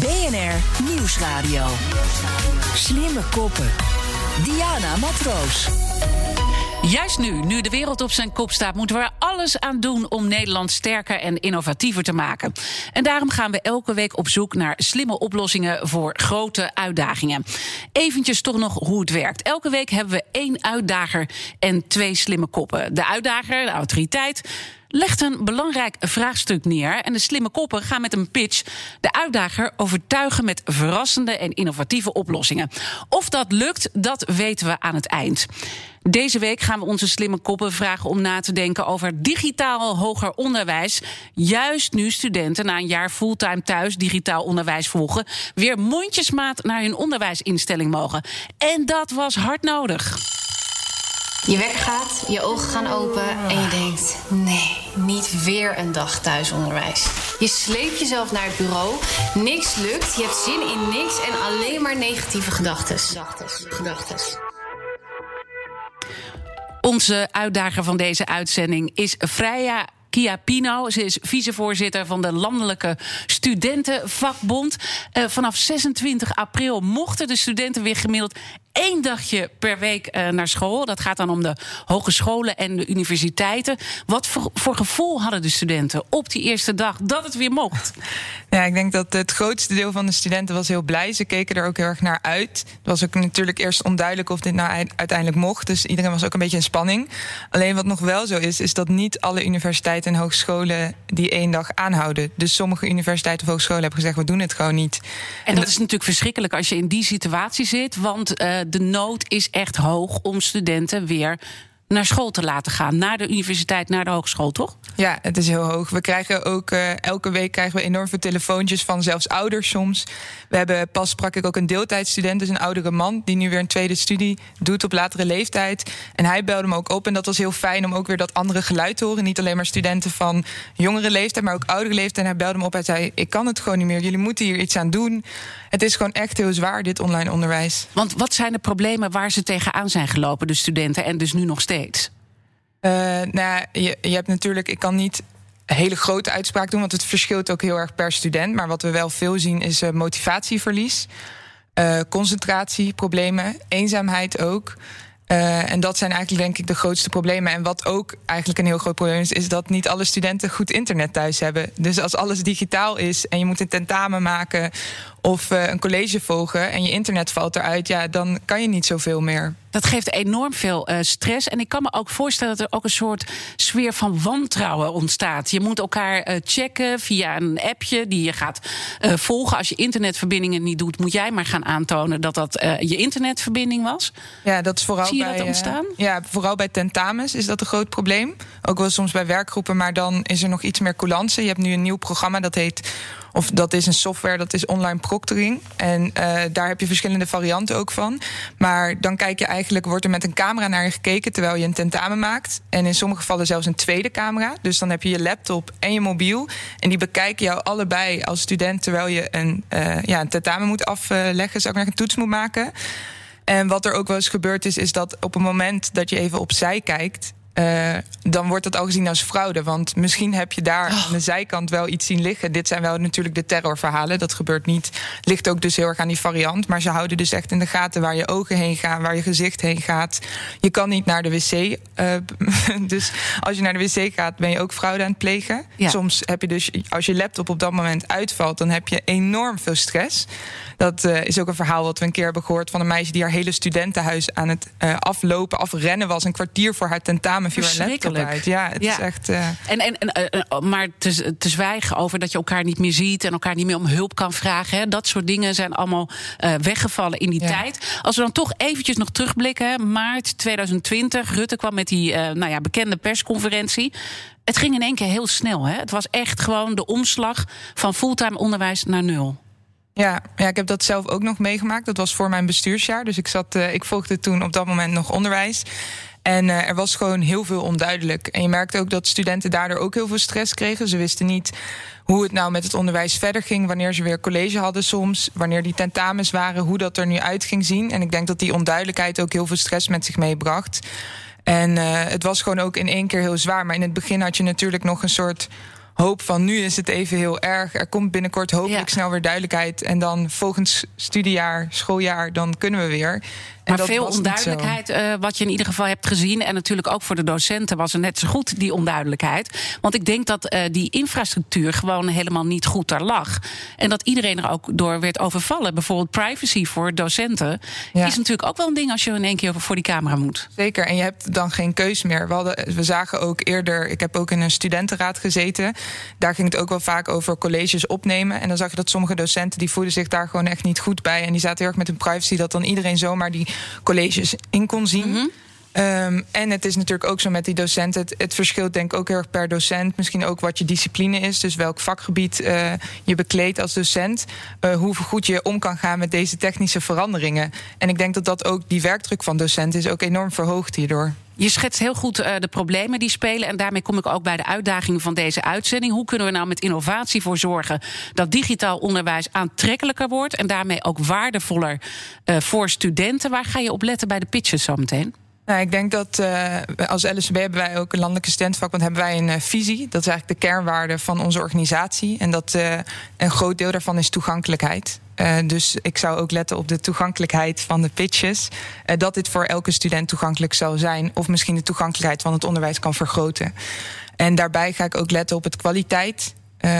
BNR Nieuwsradio. Slimme koppen. Diana Matroos. Juist nu, nu de wereld op zijn kop staat, moeten we er alles aan doen om Nederland sterker en innovatiever te maken. En daarom gaan we elke week op zoek naar slimme oplossingen voor grote uitdagingen. Eventjes toch nog hoe het werkt. Elke week hebben we één uitdager en twee slimme koppen. De uitdager, de autoriteit legt een belangrijk vraagstuk neer. En de slimme koppen gaan met een pitch de uitdager overtuigen met verrassende en innovatieve oplossingen. Of dat lukt, dat weten we aan het eind. Deze week gaan we onze slimme koppen vragen om na te denken over digitaal hoger onderwijs. Juist nu studenten na een jaar fulltime thuis digitaal onderwijs volgen, weer mondjesmaat naar hun onderwijsinstelling mogen. En dat was hard nodig. Je wekker gaat, je ogen gaan open en je denkt: nee, niet weer een dag thuisonderwijs. Je sleept jezelf naar het bureau, niks lukt, je hebt zin in niks en alleen maar negatieve gedachten. Gedachtes, Onze uitdager van deze uitzending is Freya Chiapino. Ze is vicevoorzitter van de Landelijke Studentenvakbond. Uh, vanaf 26 april mochten de studenten weer gemiddeld één dagje per week uh, naar school. Dat gaat dan om de hogescholen en de universiteiten. Wat voor, voor, gevoel hadden de studenten op die eerste dag dat het weer mocht? Ja, ik denk dat het grootste deel van de studenten was heel blij. Ze keken er ook heel erg naar uit. Het was ook natuurlijk eerst onduidelijk of dit nou uiteindelijk mocht. Dus iedereen was ook een beetje in spanning. Alleen wat nog wel zo is, is dat niet alle universiteiten en hogescholen die één dag aanhouden. Dus sommige universiteiten of hogescholen hebben gezegd, we doen het gewoon niet. En dat is natuurlijk verschrikkelijk als je in die situatie zit. Want uh, de nood is echt hoog om studenten weer naar school te laten gaan. Naar de universiteit, naar de hogeschool, toch? Ja, het is heel hoog. We krijgen ook uh, elke week krijgen we enorm veel telefoontjes van zelfs ouders soms. We hebben pas sprak ik ook een deeltijdstudent, dus een oudere man, die nu weer een tweede studie doet op latere leeftijd. En hij belde me ook op. En dat was heel fijn om ook weer dat andere geluid te horen. Niet alleen maar studenten van jongere leeftijd, maar ook oudere leeftijd. En hij belde me op. Hij zei: Ik kan het gewoon niet meer. Jullie moeten hier iets aan doen. Het is gewoon echt heel zwaar, dit online onderwijs. Want wat zijn de problemen waar ze tegenaan zijn gelopen, de studenten, en dus nu nog steeds? Uh, nou, je, je hebt natuurlijk, ik kan niet een hele grote uitspraak doen, want het verschilt ook heel erg per student. Maar wat we wel veel zien is uh, motivatieverlies, uh, concentratieproblemen, eenzaamheid ook. En dat zijn eigenlijk denk ik de grootste problemen. En wat ook eigenlijk een heel groot probleem is, is dat niet alle studenten goed internet thuis hebben. Dus als alles digitaal is en je moet een tentamen maken of uh, een college volgen en je internet valt eruit, ja, dan kan je niet zoveel meer. Dat geeft enorm veel uh, stress. En ik kan me ook voorstellen dat er ook een soort sfeer van wantrouwen ontstaat. Je moet elkaar uh, checken via een appje die je gaat volgen. Als je internetverbindingen niet doet, moet jij maar gaan aantonen dat dat je internetverbinding was. Ja, dat is vooral Zie je bij, dat ontstaan? ja, vooral bij tentamens is dat een groot probleem. Ook wel soms bij werkgroepen, maar dan is er nog iets meer coulance. Je hebt nu een nieuw programma dat heet of dat is een software, dat is online proctoring. En uh, daar heb je verschillende varianten ook van. Maar dan kijk je eigenlijk, wordt er met een camera naar je gekeken terwijl je een tentamen maakt. En in sommige gevallen zelfs een tweede camera. Dus dan heb je je laptop en je mobiel. En die bekijken jou allebei als student terwijl je een, uh, ja, een tentamen moet afleggen, zou ik nog een toets moet maken. En wat er ook wel eens gebeurd is, is dat op het moment dat je even opzij kijkt, uh, dan wordt dat al gezien als fraude. Want misschien heb je daar oh. aan de zijkant wel iets zien liggen. Dit zijn wel natuurlijk de terrorverhalen. Dat gebeurt niet. Ligt ook dus heel erg aan die variant. Maar ze houden dus echt in de gaten waar je ogen heen gaan, waar je gezicht heen gaat. Je kan niet naar de wc. Uh, dus als je naar de wc gaat, ben je ook fraude aan het plegen. Ja. Soms heb je dus, als je laptop op dat moment uitvalt, dan heb je enorm veel stress. Dat uh, is ook een verhaal wat we een keer hebben gehoord van een meisje die haar hele studentenhuis aan het aflopen, afrennen was. Een kwartier voor haar tentamen Verschrikkelijk. Ja, het ja. is echt. Uh... En, en, en, uh, maar te, te zwijgen over dat je elkaar niet meer ziet en elkaar niet meer om hulp kan vragen. Hè, dat soort dingen zijn allemaal uh, weggevallen in die ja. tijd. Als we dan toch eventjes nog terugblikken, maart 2020, Rutte kwam met die nou ja, bekende persconferentie. Het ging in één keer heel snel. Hè? Het was echt gewoon de omslag van fulltime onderwijs naar nul. Ja, ja, ik heb dat zelf ook nog meegemaakt. Dat was voor mijn bestuursjaar. Dus ik, zat, uh, ik volgde toen op dat moment nog onderwijs. En uh, er was gewoon heel veel onduidelijk. En je merkte ook dat studenten daardoor ook heel veel stress kregen. Ze wisten niet hoe het nou met het onderwijs verder ging, wanneer ze weer college hadden soms, wanneer die tentamens waren, hoe dat er nu uit ging zien. En ik denk dat die onduidelijkheid ook heel veel stress met zich meebracht. En uh, het was gewoon ook in één keer heel zwaar. Maar in het begin had je natuurlijk nog een soort hoop van nu is het even heel erg. Er komt binnenkort hopelijk snel weer duidelijkheid. En dan volgend studiejaar, schooljaar, dan kunnen we weer. Maar veel onduidelijkheid, uh, wat je in ieder geval hebt gezien. En natuurlijk ook voor de docenten was er net zo goed die onduidelijkheid. Want ik denk dat uh, die infrastructuur gewoon helemaal niet goed daar lag. En dat iedereen er ook door werd overvallen. Bijvoorbeeld privacy voor docenten. Ja. Is natuurlijk ook wel een ding als je in één keer voor die camera moet. Zeker, en je hebt dan geen keus meer. We, hadden, we zagen ook eerder, ik heb ook in een studentenraad gezeten. Daar ging het ook wel vaak over colleges opnemen. En dan zag je dat sommige docenten die voelden zich daar gewoon echt niet goed bij. En die zaten heel erg met hun privacy, dat dan iedereen zomaar die colleges in kon zien. Mm -hmm. Um, en het is natuurlijk ook zo met die docenten. Het, het, verschilt denk ik ook heel erg per docent. Misschien ook wat je discipline is. Dus welk vakgebied uh, je bekleedt als docent. Uh, hoe goed je om kan gaan met deze technische veranderingen. En ik denk dat dat ook die werkdruk van docenten is ook enorm verhoogd hierdoor. Je schetst heel goed uh, de problemen die spelen. En daarmee kom ik ook bij de uitdaging van deze uitzending. Hoe kunnen we nou met innovatie voor zorgen dat digitaal onderwijs aantrekkelijker wordt en daarmee ook waardevoller uh, voor studenten? Waar ga je op letten bij de pitches zometeen? Nou, ik denk dat uh, als LSB hebben wij ook een landelijke studentenvakbond hebben wij een visie. Dat is eigenlijk de kernwaarde van onze organisatie. En dat een groot deel daarvan is toegankelijkheid. Dus ik zou ook letten op de toegankelijkheid van de pitches. dat dit voor elke student toegankelijk zou zijn. Of misschien de toegankelijkheid van het onderwijs kan vergroten. En daarbij ga ik ook letten op het kwaliteit.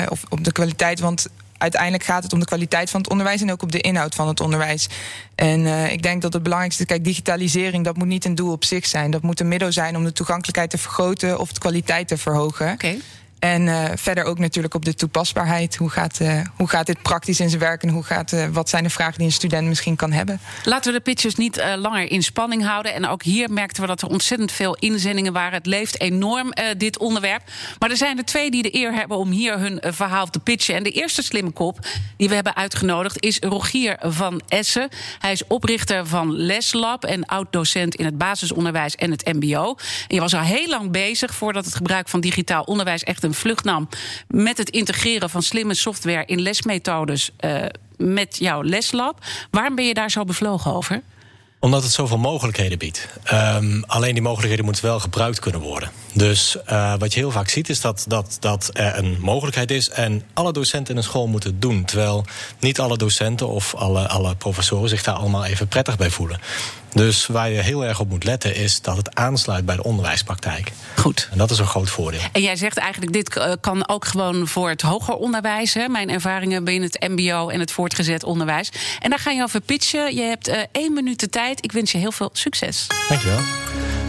of op de kwaliteit, want uiteindelijk gaat het om de kwaliteit van het onderwijs en ook op de inhoud van het onderwijs. En ik denk dat het belangrijkste, kijk, digitalisering, dat moet niet een doel op zich zijn. Dat moet een middel zijn om de toegankelijkheid te vergroten of de kwaliteit te verhogen. Okay. En uh, verder ook natuurlijk op de toepasbaarheid. Hoe gaat, uh, hoe gaat dit praktisch in zijn werk en hoe gaat, uh, wat zijn de vragen die een student misschien kan hebben? Laten we de pitches niet langer in spanning houden. En ook hier merkten we dat er ontzettend veel inzendingen waren. Het leeft enorm, dit onderwerp. Maar er zijn er twee die de eer hebben om hier hun verhaal te pitchen. En de eerste slimme kop die we hebben uitgenodigd is Rogier van Essen. Hij is oprichter van Leslab en oud-docent in het basisonderwijs en het MBO. En je was al heel lang bezig voordat het gebruik van digitaal onderwijs echt een vlucht nam met het integreren van slimme software in lesmethodes uh, met jouw leslab. Waarom ben je daar zo bevlogen over? Omdat het zoveel mogelijkheden biedt. Um, alleen die mogelijkheden moeten wel gebruikt kunnen worden. Dus uh, wat je heel vaak ziet is dat, dat, dat er een mogelijkheid is en alle docenten in een school moeten het doen. Terwijl niet alle docenten of alle, alle professoren zich daar allemaal even prettig bij voelen. Dus waar je heel erg op moet letten is dat het aansluit bij de onderwijspraktijk. Goed. En dat is een groot voordeel. En jij zegt eigenlijk, dit kan ook gewoon voor het hoger onderwijs. Hè? Mijn ervaringen binnen het MBO en het voortgezet onderwijs. En daar ga je over pitchen. Je hebt uh, één minuut de tijd. Ik wens je heel veel succes. Dankjewel.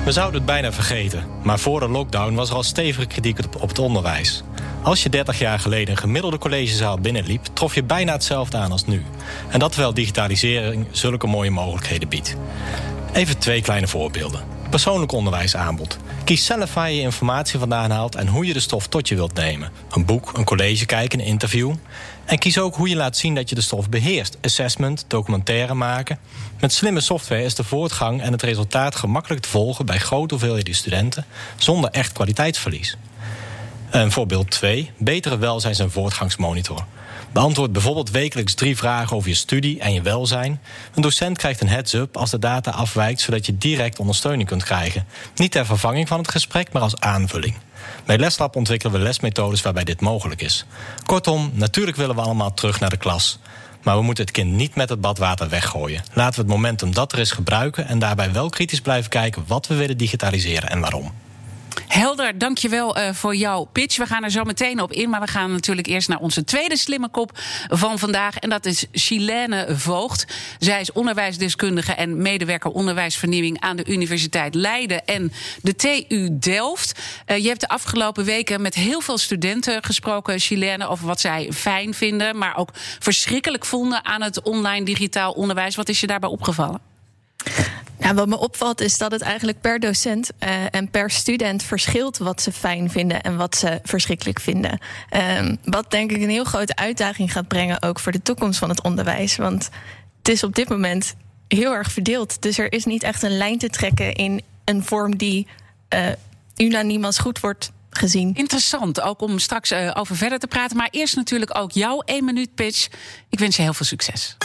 We zouden het bijna vergeten, maar voor de lockdown was er al stevige kritiek op, op het onderwijs. Als je 30 jaar geleden een gemiddelde collegezaal binnenliep, trof je bijna hetzelfde aan als nu. En dat terwijl digitalisering zulke mooie mogelijkheden biedt. Even twee kleine voorbeelden. Persoonlijk onderwijsaanbod. Kies zelf waar je je informatie vandaan haalt en hoe je de stof tot je wilt nemen. Een boek, een college kijken, een interview. En kies ook hoe je laat zien dat je de stof beheerst. Assessment, documentaire maken. Met slimme software is de voortgang en het resultaat gemakkelijk te volgen bij grote hoeveelheden studenten zonder echt kwaliteitsverlies. En voorbeeld 2. Betere welzijns- en voortgangsmonitor. Beantwoord bijvoorbeeld wekelijks drie vragen over je studie en je welzijn. Een docent krijgt een heads-up als de data afwijkt, zodat je direct ondersteuning kunt krijgen. Niet ter vervanging van het gesprek, maar als aanvulling. Bij Leslab ontwikkelen we lesmethodes waarbij dit mogelijk is. Kortom, natuurlijk willen we allemaal terug naar de klas. Maar we moeten het kind niet met het badwater weggooien. Laten we het momentum dat er is gebruiken en daarbij wel kritisch blijven kijken wat we willen digitaliseren en waarom. Helder, dankjewel uh, voor jouw pitch. We gaan er zo meteen op in, maar we gaan natuurlijk eerst naar onze tweede slimme kop van vandaag. En dat is Chilene Voogd. Zij is onderwijsdeskundige en medewerker onderwijsvernieuwing aan de Universiteit Leiden en de TU Delft. Uh, je hebt de afgelopen weken met heel veel studenten gesproken, Chilene, over wat zij fijn vinden, maar ook verschrikkelijk vonden aan het online digitaal onderwijs. Wat is je daarbij opgevallen? Ja, wat me opvalt is dat het eigenlijk per docent uh, en per student verschilt wat ze fijn vinden en wat ze verschrikkelijk vinden. Um, wat denk ik een heel grote uitdaging gaat brengen ook voor de toekomst van het onderwijs. Want het is op dit moment heel erg verdeeld. Dus er is niet echt een lijn te trekken in een vorm die uh, unaniem als goed wordt gezien. Interessant, ook om straks uh, over verder te praten. Maar eerst natuurlijk ook jouw 1 minuut pitch. Ik wens je heel veel succes.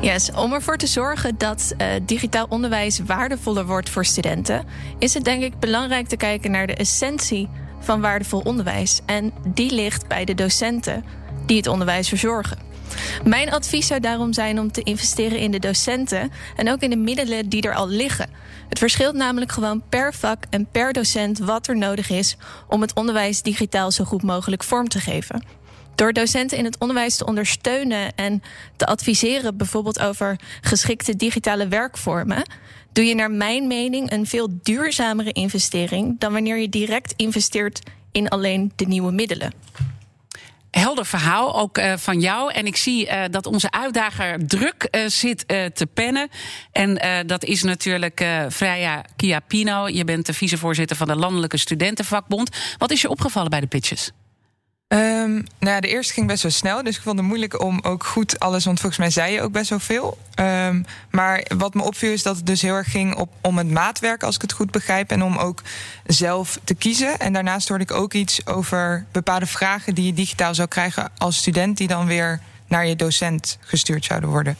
Yes, om ervoor te zorgen dat uh, digitaal onderwijs waardevoller wordt voor studenten, is het denk ik belangrijk te kijken naar de essentie van waardevol onderwijs. En die ligt bij de docenten die het onderwijs verzorgen. Mijn advies zou daarom zijn om te investeren in de docenten en ook in de middelen die er al liggen. Het verschilt namelijk gewoon per vak en per docent wat er nodig is om het onderwijs digitaal zo goed mogelijk vorm te geven. Door docenten in het onderwijs te ondersteunen en te adviseren, bijvoorbeeld over geschikte digitale werkvormen, doe je naar mijn mening een veel duurzamere investering dan wanneer je direct investeert in alleen de nieuwe middelen. Helder verhaal, ook uh, van jou. En ik zie uh, dat onze uitdager druk uh, zit te pennen. En dat is natuurlijk Freya Chiapino. Je bent de vicevoorzitter van de Landelijke Studentenvakbond. Wat is je opgevallen bij de pitches? Um, nou de eerste ging best wel snel. Dus ik vond het moeilijk om ook goed alles. Want volgens mij zei je ook best wel veel. Um, maar wat me opviel is dat het dus heel erg ging op, om het maatwerk, als ik het goed begrijp. En om ook zelf te kiezen. En daarnaast hoorde ik ook iets over bepaalde vragen die je digitaal zou krijgen als student. Die dan weer naar je docent gestuurd zouden worden.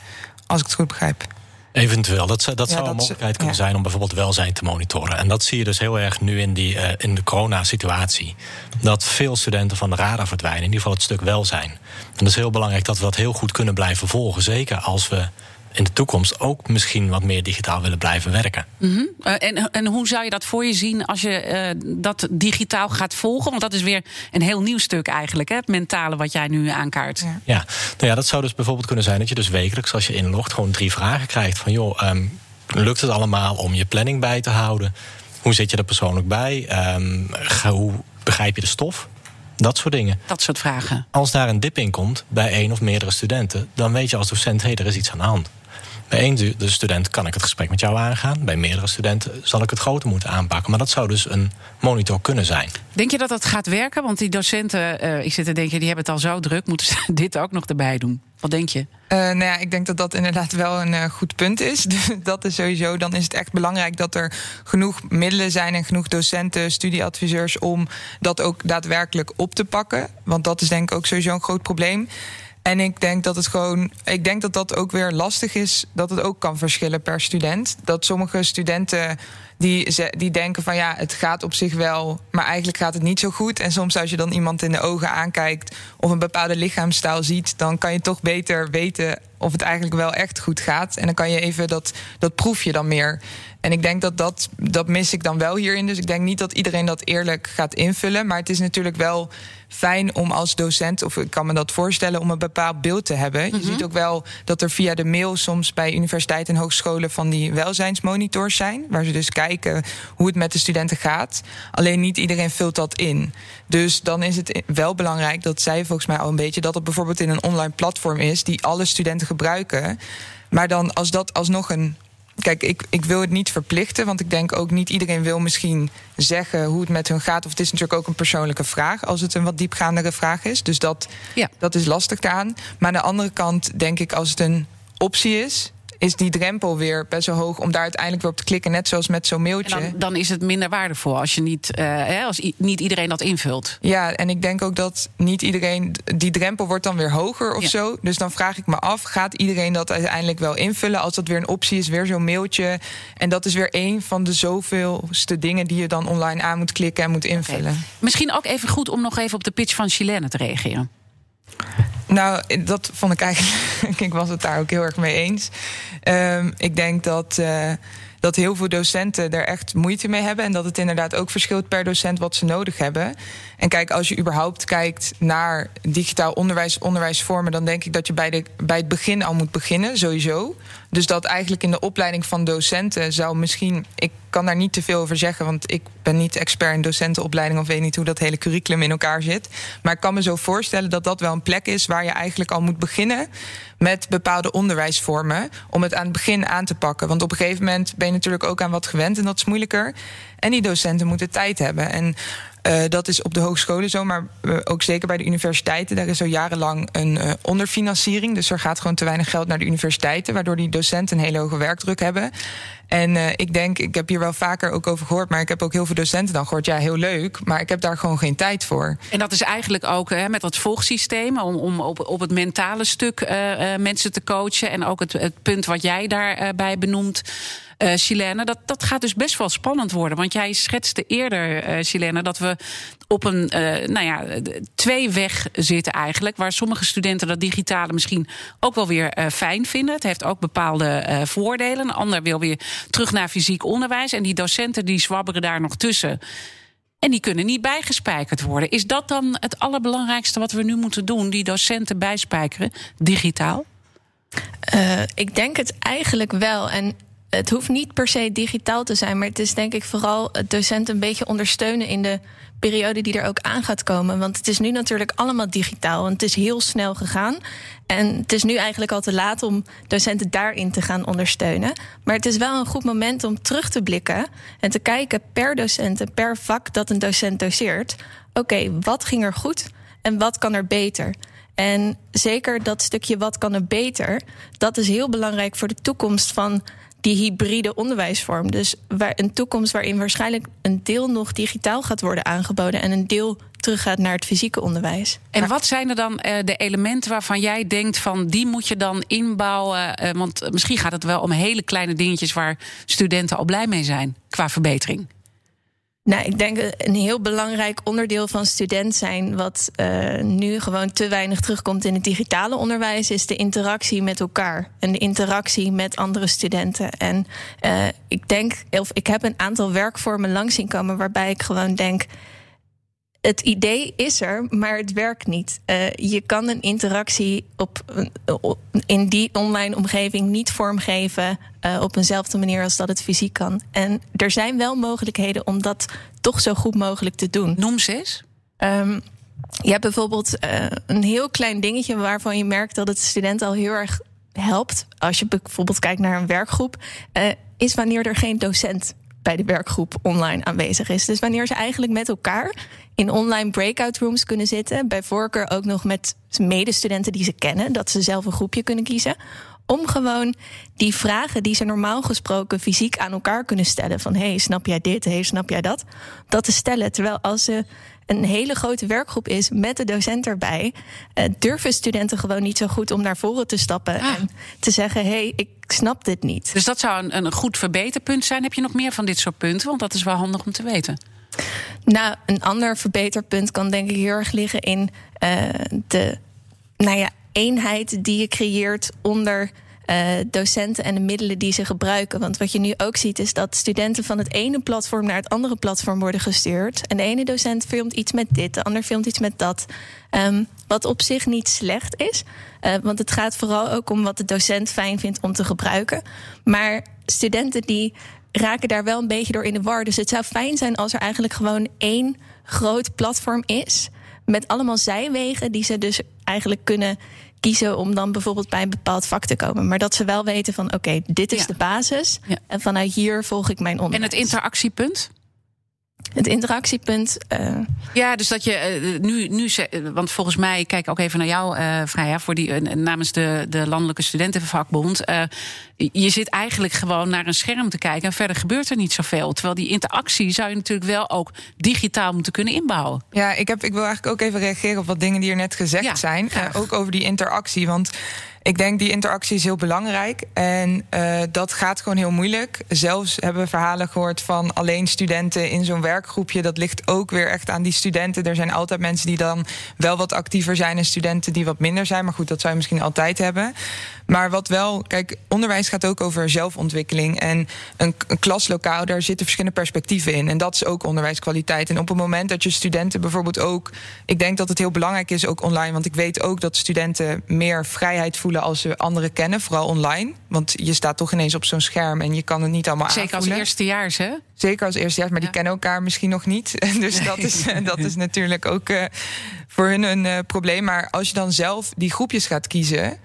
Als ik het goed begrijp. Eventueel. Dat, zou, dat ja, zou een mogelijkheid kunnen ja. zijn om bijvoorbeeld welzijn te monitoren. En dat zie je dus heel erg nu in, die, uh, in de corona-situatie. Dat veel studenten van de radar verdwijnen. In ieder geval het stuk welzijn. En dat is heel belangrijk dat we dat heel goed kunnen blijven volgen. Zeker als we in de toekomst ook misschien wat meer digitaal willen blijven werken. Mm -hmm. uh, en, en hoe zou je dat voor je zien als je uh, dat digitaal gaat volgen? Want dat is weer een heel nieuw stuk eigenlijk, hè? het mentale wat jij nu aankaart. Ja. ja, nou ja, dat zou dus bijvoorbeeld kunnen zijn dat je dus wekelijks als je inlogt gewoon drie vragen krijgt van joh, um, lukt het allemaal om je planning bij te houden? Hoe zit je er persoonlijk bij? Um, hoe begrijp je de stof? Dat soort dingen. Dat soort vragen. Als daar een dip in komt bij één of meerdere studenten, dan weet je als docent, hé, hey, er is iets aan de hand. Bij één de student kan ik het gesprek met jou aangaan. Bij meerdere studenten zal ik het groter moeten aanpakken. Maar dat zou dus een monitor kunnen zijn. Denk je dat dat gaat werken? Want die docenten, uh, ik zit te denken, die hebben het al zo druk. Moeten ze dit ook nog erbij doen? Wat denk je? Uh, nou ja, ik denk dat dat inderdaad wel een uh, goed punt is. dat is sowieso, dan is het echt belangrijk dat er genoeg middelen zijn en genoeg docenten, studieadviseurs om dat ook daadwerkelijk op te pakken. Want dat is denk ik ook sowieso een groot probleem. En ik denk dat het gewoon. Ik denk dat dat ook weer lastig is. Dat het ook kan verschillen per student. Dat sommige studenten. Die, die denken van ja, het gaat op zich wel, maar eigenlijk gaat het niet zo goed. En soms als je dan iemand in de ogen aankijkt of een bepaalde lichaamstaal ziet, dan kan je toch beter weten of het eigenlijk wel echt goed gaat. En dan kan je even dat, dat proef je dan meer. En ik denk dat, dat dat mis ik dan wel hierin. Dus ik denk niet dat iedereen dat eerlijk gaat invullen. Maar het is natuurlijk wel fijn om als docent, of ik kan me dat voorstellen, om een bepaald beeld te hebben. Je ziet ook wel dat er via de mail soms bij universiteiten en hogescholen van die welzijnsmonitors zijn. Waar ze dus kijken hoe het met de studenten gaat. Alleen niet iedereen vult dat in. Dus dan is het wel belangrijk, dat zij volgens mij al een beetje, dat het bijvoorbeeld in een online platform is die alle studenten gebruiken. Maar dan als dat alsnog een Kijk, ik, ik wil het niet verplichten, want ik denk ook niet iedereen wil misschien zeggen hoe het met hun gaat. Of het is natuurlijk ook een persoonlijke vraag als het een wat diepgaandere vraag is. Dus dat, ja. dat is lastig aan. Maar aan de andere kant denk ik, als het een optie is, is die drempel weer best wel hoog om daar uiteindelijk weer op te klikken. Net zoals met zo'n mailtje. Dan, dan, is het minder waardevol als, je niet, hè, als niet iedereen dat invult. Ja, en ik denk ook dat niet iedereen. Die drempel wordt dan weer hoger of ja. zo. Dus dan vraag ik me af: gaat iedereen dat uiteindelijk wel invullen? Als dat weer een optie is, weer zo'n mailtje. En dat is weer een van de zoveelste dingen die je dan online aan moet klikken en moet invullen. Okay. Misschien ook even goed om nog even op de pitch van Chilene te reageren. Nou, dat vond ik eigenlijk. ik was het daar ook heel erg mee eens. Um, ik denk dat. Uh, dat heel veel docenten er echt moeite mee hebben. En dat het inderdaad ook verschilt per docent wat ze nodig hebben. En kijk, als je überhaupt kijkt naar digitaal onderwijs, onderwijsvormen, dan denk ik dat je bij, de, bij het begin al moet beginnen, sowieso. Dus dat eigenlijk in de opleiding van docenten zou misschien. Ik kan daar niet te veel over zeggen, want ik ben niet expert in docentenopleiding of weet niet hoe dat hele curriculum in elkaar zit. Maar ik kan me zo voorstellen dat dat wel een plek is waar je eigenlijk al moet beginnen met bepaalde onderwijsvormen om het aan het begin aan te pakken. Want op een gegeven moment ben je natuurlijk ook aan wat gewend en dat is moeilijker. En die docenten moeten tijd hebben. En uh, dat is op de hogescholen zo, maar uh, ook zeker bij de universiteiten. Daar is al jarenlang een uh, onderfinanciering. Dus er gaat gewoon te weinig geld naar de universiteiten, waardoor die docenten een hele hoge werkdruk hebben. En ik denk, ik heb hier wel vaker ook over gehoord, maar ik heb ook heel veel docenten dan gehoord. Ja, heel leuk, maar ik heb daar gewoon geen tijd voor. En dat is eigenlijk ook hè, met dat volgsysteem, om, om op, op het mentale stuk mensen te coachen. En ook het, het punt wat jij daarbij benoemt uh, Chilene. Dat, dat gaat dus best wel spannend worden. Want jij schetste eerder, uh, Chilene, dat we op een uh, nou ja, twee weg zitten eigenlijk. Waar sommige studenten dat digitale misschien ook wel weer fijn vinden. Het heeft ook bepaalde voordelen. Een ander wil weer terug naar fysiek onderwijs. En die docenten die zwabberen daar nog tussen. En die kunnen niet bijgespijkerd worden. Is dat dan het allerbelangrijkste wat we nu moeten doen? Die docenten bijspijkeren, digitaal? Ik denk het eigenlijk wel. En het hoeft niet per se digitaal te zijn, maar het is denk ik vooral het docenten een beetje ondersteunen in de periode die er ook aan gaat komen. Want het is nu natuurlijk allemaal digitaal en het is heel snel gegaan. En het is nu eigenlijk al te laat om docenten daarin te gaan ondersteunen. Maar het is wel een goed moment om terug te blikken en te kijken per docent en per vak dat een docent doseert. Oké, wat ging er goed en wat kan er beter? En zeker dat stukje wat kan er beter, dat is heel belangrijk voor de toekomst van die hybride onderwijsvorm. Dus waar een toekomst waarin waarschijnlijk een deel nog digitaal gaat worden aangeboden en een deel teruggaat naar het fysieke onderwijs. En wat zijn er dan uh, de elementen waarvan jij denkt van die moet je dan inbouwen? Uh, want misschien gaat het wel om hele kleine dingetjes waar studenten al blij mee zijn qua verbetering. Nou, ik denk een heel belangrijk onderdeel van student zijn, wat uh, nu gewoon te weinig terugkomt in het digitale onderwijs, is de interactie met elkaar en de interactie met andere studenten. En uh, ik denk, of ik heb een aantal werkvormen langs zien komen waarbij ik gewoon denk het idee is er, maar het werkt niet. Uh, je kan een interactie op, in die online omgeving niet vormgeven uh, op eenzelfde manier als dat het fysiek kan. En er zijn wel mogelijkheden om dat toch zo goed mogelijk te doen. Noem eens. Um, je hebt bijvoorbeeld uh, een heel klein dingetje waarvan je merkt dat het student al heel erg helpt. Als je bijvoorbeeld kijkt naar een werkgroep, is wanneer er geen docent bij de werkgroep online aanwezig is. Dus wanneer ze eigenlijk met elkaar in online breakout rooms kunnen zitten, bij voorkeur ook nog met medestudenten die ze kennen, dat ze zelf een groepje kunnen kiezen. Om gewoon die vragen die ze normaal gesproken fysiek aan elkaar kunnen stellen: van hey, snap jij dit? Hey, snap jij dat? Dat te stellen. Terwijl als ze een hele grote werkgroep is met de docent erbij, uh, durven studenten gewoon niet zo goed om naar voren te stappen ah. en te zeggen: hé, hey, ik snap dit niet. Dus dat zou een, een goed verbeterpunt zijn. Heb je nog meer van dit soort punten? Want dat is wel handig om te weten. Nou, een ander verbeterpunt kan denk ik heel erg liggen in uh, de nou ja, eenheid die je creëert onder uh, docenten en de middelen die ze gebruiken. Want wat je nu ook ziet is dat studenten van het ene platform naar het andere platform worden gestuurd. En de ene docent filmt iets met dit, de ander filmt iets met dat. Um, wat op zich niet slecht is. Uh, want het gaat vooral ook om wat de docent fijn vindt om te gebruiken. Maar studenten die raken daar wel een beetje door in de war. Dus het zou fijn zijn als er eigenlijk gewoon één groot platform is. Met allemaal zijwegen die ze dus eigenlijk kunnen kiezen om dan bijvoorbeeld bij een bepaald vak te komen. Maar dat ze wel weten van oké, okay, dit is ja. de basis. Ja. En vanuit hier volg ik mijn onderwijs. En het interactiepunt? Het interactiepunt. Uh... Ja, dus dat je uh, nu, nu. Want volgens mij, kijk ook even naar jou, uh, Freya, voor die, namens de, de Landelijke Studentenvakbond. je zit eigenlijk gewoon naar een scherm te kijken en verder gebeurt er niet zoveel. Terwijl die interactie zou je natuurlijk wel ook digitaal moeten kunnen inbouwen. Ja, ik, heb, ik wil eigenlijk ook even reageren op wat dingen die er net gezegd ja, zijn. ook over die interactie. Want ik denk die interactie is heel belangrijk. En uh, dat gaat gewoon heel moeilijk. Zelfs hebben we verhalen gehoord van alleen studenten in zo'n werk werkgroepje, dat ligt ook weer echt aan die studenten. Er zijn altijd mensen die dan wel wat actiever zijn en studenten die wat minder zijn. Maar goed, dat zou je misschien altijd hebben. Maar wat wel, kijk, onderwijs gaat ook over zelfontwikkeling. En een, een, klaslokaal, daar zitten verschillende perspectieven in. En dat is ook onderwijskwaliteit. En op het moment dat je studenten bijvoorbeeld ook. Ik denk dat het heel belangrijk is, ook online. Want ik weet ook dat studenten meer vrijheid voelen als ze anderen kennen, vooral online. Want je staat toch ineens op zo'n scherm en je kan het niet allemaal Zeker aanvoelen. als eerstejaars, hè? Zeker als eerstejaars, maar die kennen elkaar misschien nog niet. Dus dat is, dat is natuurlijk ook eh, voor hun een eh, probleem. Maar als je dan zelf die groepjes gaat kiezen.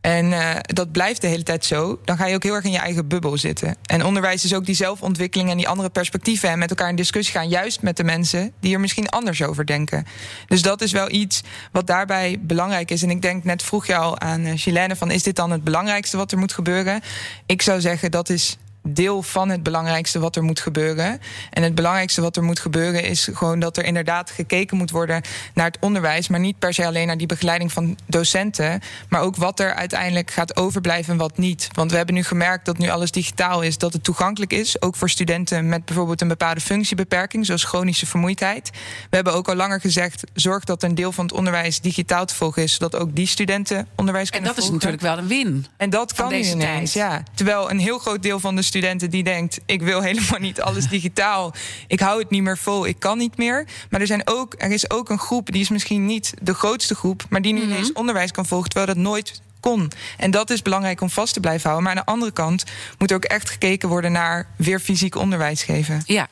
En eh, dat blijft de hele tijd zo. Dan ga je ook heel erg in je eigen bubbel zitten. En onderwijs is ook die zelfontwikkeling en die andere perspectieven. En met elkaar in discussie gaan. Juist met de mensen die er misschien anders over denken. Dus dat is wel iets wat daarbij belangrijk is. En ik denk, net vroeg je al aan Gilene: van is dit dan het belangrijkste wat er moet gebeuren? Ik zou zeggen dat is deel van het belangrijkste wat er moet gebeuren. En het belangrijkste wat er moet gebeuren is gewoon dat er inderdaad gekeken moet worden naar het onderwijs, maar niet per se alleen naar die begeleiding van docenten, maar ook wat er uiteindelijk gaat overblijven en wat niet. Want we hebben nu gemerkt dat nu alles digitaal is, dat het toegankelijk is, ook voor studenten met bijvoorbeeld een bepaalde functiebeperking, zoals chronische vermoeidheid. We hebben ook al langer gezegd, zorg dat een deel van het onderwijs digitaal te volgen is, zodat ook die studenten onderwijs En kunnen dat is volgen. natuurlijk wel een win. En dat kan nu ineens, tijd. ja. Terwijl een heel groot deel van de studenten die denkt... ik wil helemaal niet alles digitaal. Ik hou het niet meer vol, ik kan niet meer. Maar er, zijn ook, er is ook een groep, die is misschien niet de grootste groep... maar die nu Mhm. ineens onderwijs kan volgen, terwijl dat nooit kon. En dat is belangrijk om vast te blijven houden. Maar aan de andere kant moet ook echt gekeken worden... naar weer fysiek onderwijs geven. Ja,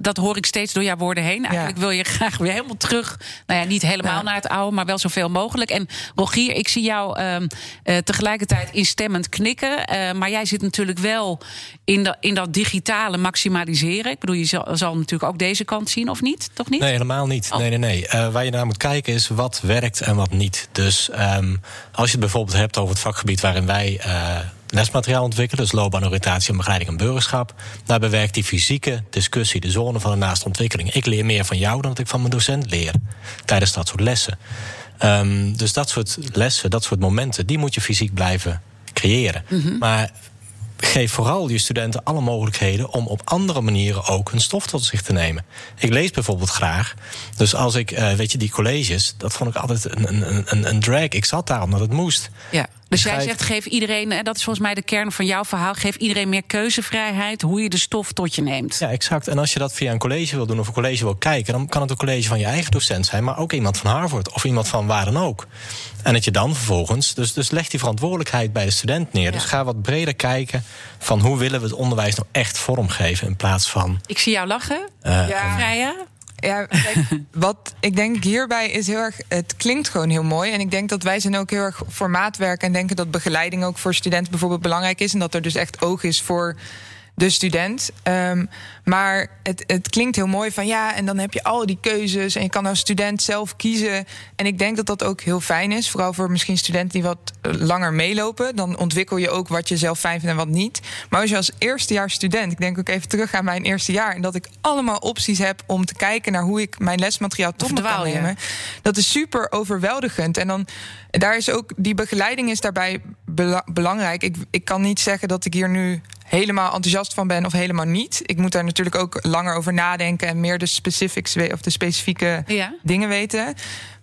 dat hoor ik steeds door jouw woorden heen. Eigenlijk wil je graag weer helemaal terug. Nou ja, niet helemaal Ja. naar het oude, maar wel zoveel mogelijk. En Rogier, ik zie jou ehm, eh, tegelijkertijd instemmend knikken. Eh, maar jij zit natuurlijk wel in, dat in dat digitale maximaliseren. Ik bedoel, je zal, zal natuurlijk ook deze kant zien, of niet? Toch niet? Nee, helemaal niet. Oh. Nee, nee, nee. Eh, waar je naar moet kijken is wat werkt en wat niet. Dus ehm, als je het bijvoorbeeld hebt over het vakgebied waarin wij eh, lesmateriaal ontwikkelen, dus loopbaanoriëntatie en begeleiding en burgerschap, daar bewerkt die fysieke discussie, de zone van de naaste ontwikkeling. Ik leer meer van jou dan dat ik van mijn docent leer tijdens dat soort lessen. Ehm, dus dat soort lessen, dat soort momenten, die moet je fysiek blijven creëren. Maar geef vooral je studenten alle mogelijkheden om op andere manieren ook hun stof tot zich te nemen. Ik lees bijvoorbeeld graag. Dus als ik, eh, weet je, die colleges, dat vond ik altijd een, een, een, een drag. Ik zat daar omdat het moest. Ja. Dus jij zegt, geef iedereen, en dat is volgens mij de kern van jouw verhaal, geef iedereen meer keuzevrijheid, hoe je de stof tot je neemt. Ja, exact. En als je dat via een college wil doen of een college wil kijken, dan kan het een college van je eigen docent zijn, maar ook iemand van Harvard of iemand van waar dan ook. En dat je dan vervolgens, dus, dus leg die verantwoordelijkheid bij de student neer. Dus ga wat breder kijken van hoe willen we het onderwijs nou echt vormgeven in plaats van. Ik zie jou lachen. eh, Ja. Ja, kijk, wat ik denk hierbij is heel erg. Het klinkt gewoon heel mooi. En ik denk dat wij zijn ook heel erg voor maatwerk. En denken dat begeleiding ook voor studenten bijvoorbeeld belangrijk is. En dat er dus echt oog is voor de student. Ehm, maar het, het klinkt heel mooi van ja, en dan heb je al die keuzes. En je kan als student zelf kiezen. En ik denk dat dat ook heel fijn is. Vooral voor misschien studenten die wat eh, langer meelopen. Dan ontwikkel je ook wat je zelf fijn vindt en wat niet. Maar als je als eerstejaars student, ik denk ook even terug aan mijn eerste jaar. En dat ik allemaal opties heb om te kijken naar hoe ik mijn lesmateriaal tot me kan nemen. Dat is super overweldigend. En dan daar is ook die begeleiding is daarbij bela- belangrijk. Ik, ik kan niet zeggen dat ik hier nu helemaal enthousiast van ben of helemaal niet. Ik moet daar natuurlijk ook langer over nadenken en meer de specifics of de specifieke Ja. dingen weten.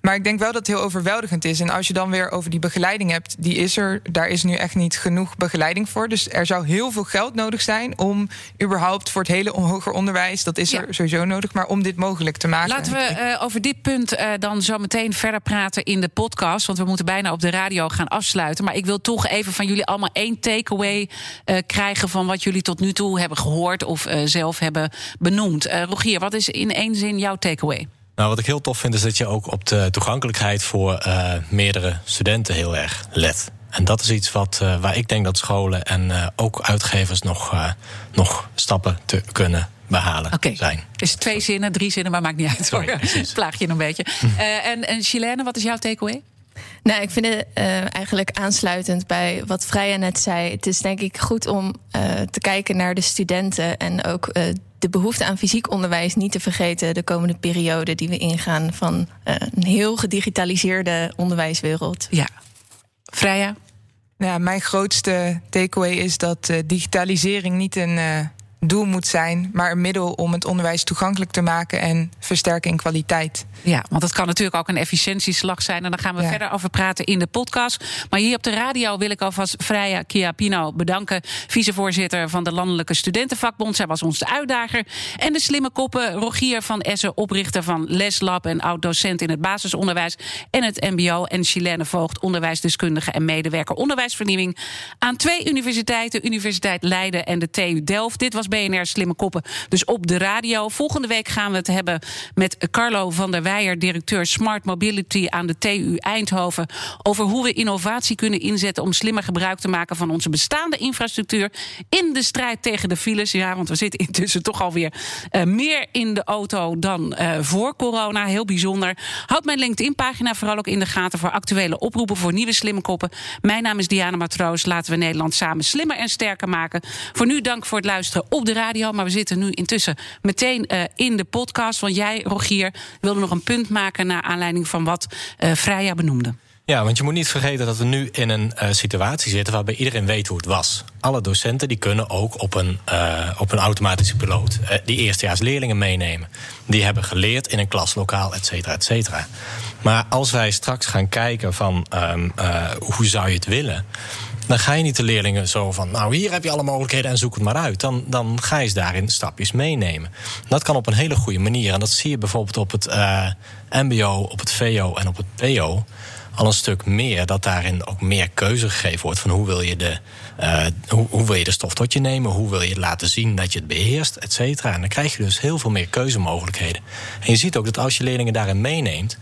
Maar ik denk wel dat het heel overweldigend is. En als je dan weer over die begeleiding hebt, die is er. Daar is nu echt niet genoeg begeleiding voor. Dus er zou heel veel geld nodig zijn om überhaupt voor het hele hoger onderwijs, dat is Ja. er sowieso nodig, maar om dit mogelijk te maken. Laten we eh, over dit punt eh, dan zo meteen verder praten in de podcast. Want we moeten bijna op de radio gaan afsluiten. Maar ik wil toch even van jullie allemaal één takeaway eh, krijgen van wat jullie tot nu toe hebben gehoord of zelf hebben benoemd. Rogier, wat is in één zin jouw takeaway? Nou, wat ik heel tof vind is dat je ook op de toegankelijkheid voor eh, meerdere studenten heel erg let. En dat is iets wat, eh, waar ik denk dat scholen en eh, ook uitgevers nog, eh, nog stappen te kunnen behalen Oké. zijn. Is het twee zinnen, drie zinnen, maar maakt niet uit. Sorry, hoor. precies. Plaag je een beetje. Eh, en, en Chilene, wat is jouw takeaway? Nou, ik vind het eh, eigenlijk aansluitend bij wat Freya net zei. Het is denk ik goed om eh, te kijken naar de studenten en ook eh, de behoefte aan fysiek onderwijs niet te vergeten de komende periode die we ingaan van eh, een heel gedigitaliseerde onderwijswereld. Ja. Freya? Ja, mijn grootste takeaway is dat eh, digitalisering niet een, eh, doel moet zijn, maar een middel om het onderwijs toegankelijk te maken en versterken in kwaliteit. Ja, want dat kan natuurlijk ook een efficiëntieslag zijn. En daar gaan we Ja. verder over praten in de podcast. Maar hier op de radio wil ik alvast Freya Chiapino bedanken. Vicevoorzitter van de Landelijke Studentenvakbond. Zij was onze uitdager. En de slimme koppen Rogier van Essen, oprichter van Leslab... en oud-docent in het basisonderwijs en het mbo. En Chilene Voogd, onderwijsdeskundige en medewerker onderwijsvernieuwing... aan twee universiteiten, Universiteit Leiden en de TU Delft. Dit was BNR Slimme Koppen, dus op de radio. Volgende week gaan we het hebben met Carlo van der Weijer... directeur Smart Mobility aan de TU Eindhoven... over hoe we innovatie kunnen inzetten om slimmer gebruik te maken... van onze bestaande infrastructuur in de strijd tegen de files. Ja, want we zitten intussen toch alweer eh, meer in de auto dan eh, voor corona. Heel bijzonder. Houd mijn LinkedIn-pagina vooral ook in de gaten... voor actuele oproepen voor nieuwe slimme koppen. Mijn naam is Diana Matroos. Laten we Nederland samen slimmer en sterker maken. Voor nu dank voor het luisteren op de radio. Maar we zitten nu intussen meteen eh, in de podcast. Want jij, Rogier, wilde nog een punt maken... naar aanleiding van wat Freya benoemde. Ja, want je moet niet vergeten dat we nu in een eh, situatie zitten waarbij iedereen weet hoe het was. Alle docenten die kunnen ook op een, eh, op een automatische piloot die eerstejaars leerlingen meenemen. Die hebben geleerd in een klaslokaal, et cetera, et cetera. Maar als wij straks gaan kijken van ehm, eh, hoe zou je het willen. Dan ga je niet de leerlingen zo van, nou hier heb je alle mogelijkheden en zoek het maar uit. Dan, dan ga je ze daarin stapjes meenemen. Dat kan op een hele goede manier. En dat zie je bijvoorbeeld op het eh, MBO, op het VO en op het PO al een stuk meer. Dat daarin ook meer keuze gegeven wordt van hoe wil je de, eh, hoe, hoe wil je de stof tot je nemen, hoe wil je laten zien dat je het beheerst, et cetera. En dan krijg je dus heel veel meer keuzemogelijkheden. En je ziet ook dat als je leerlingen daarin meeneemt,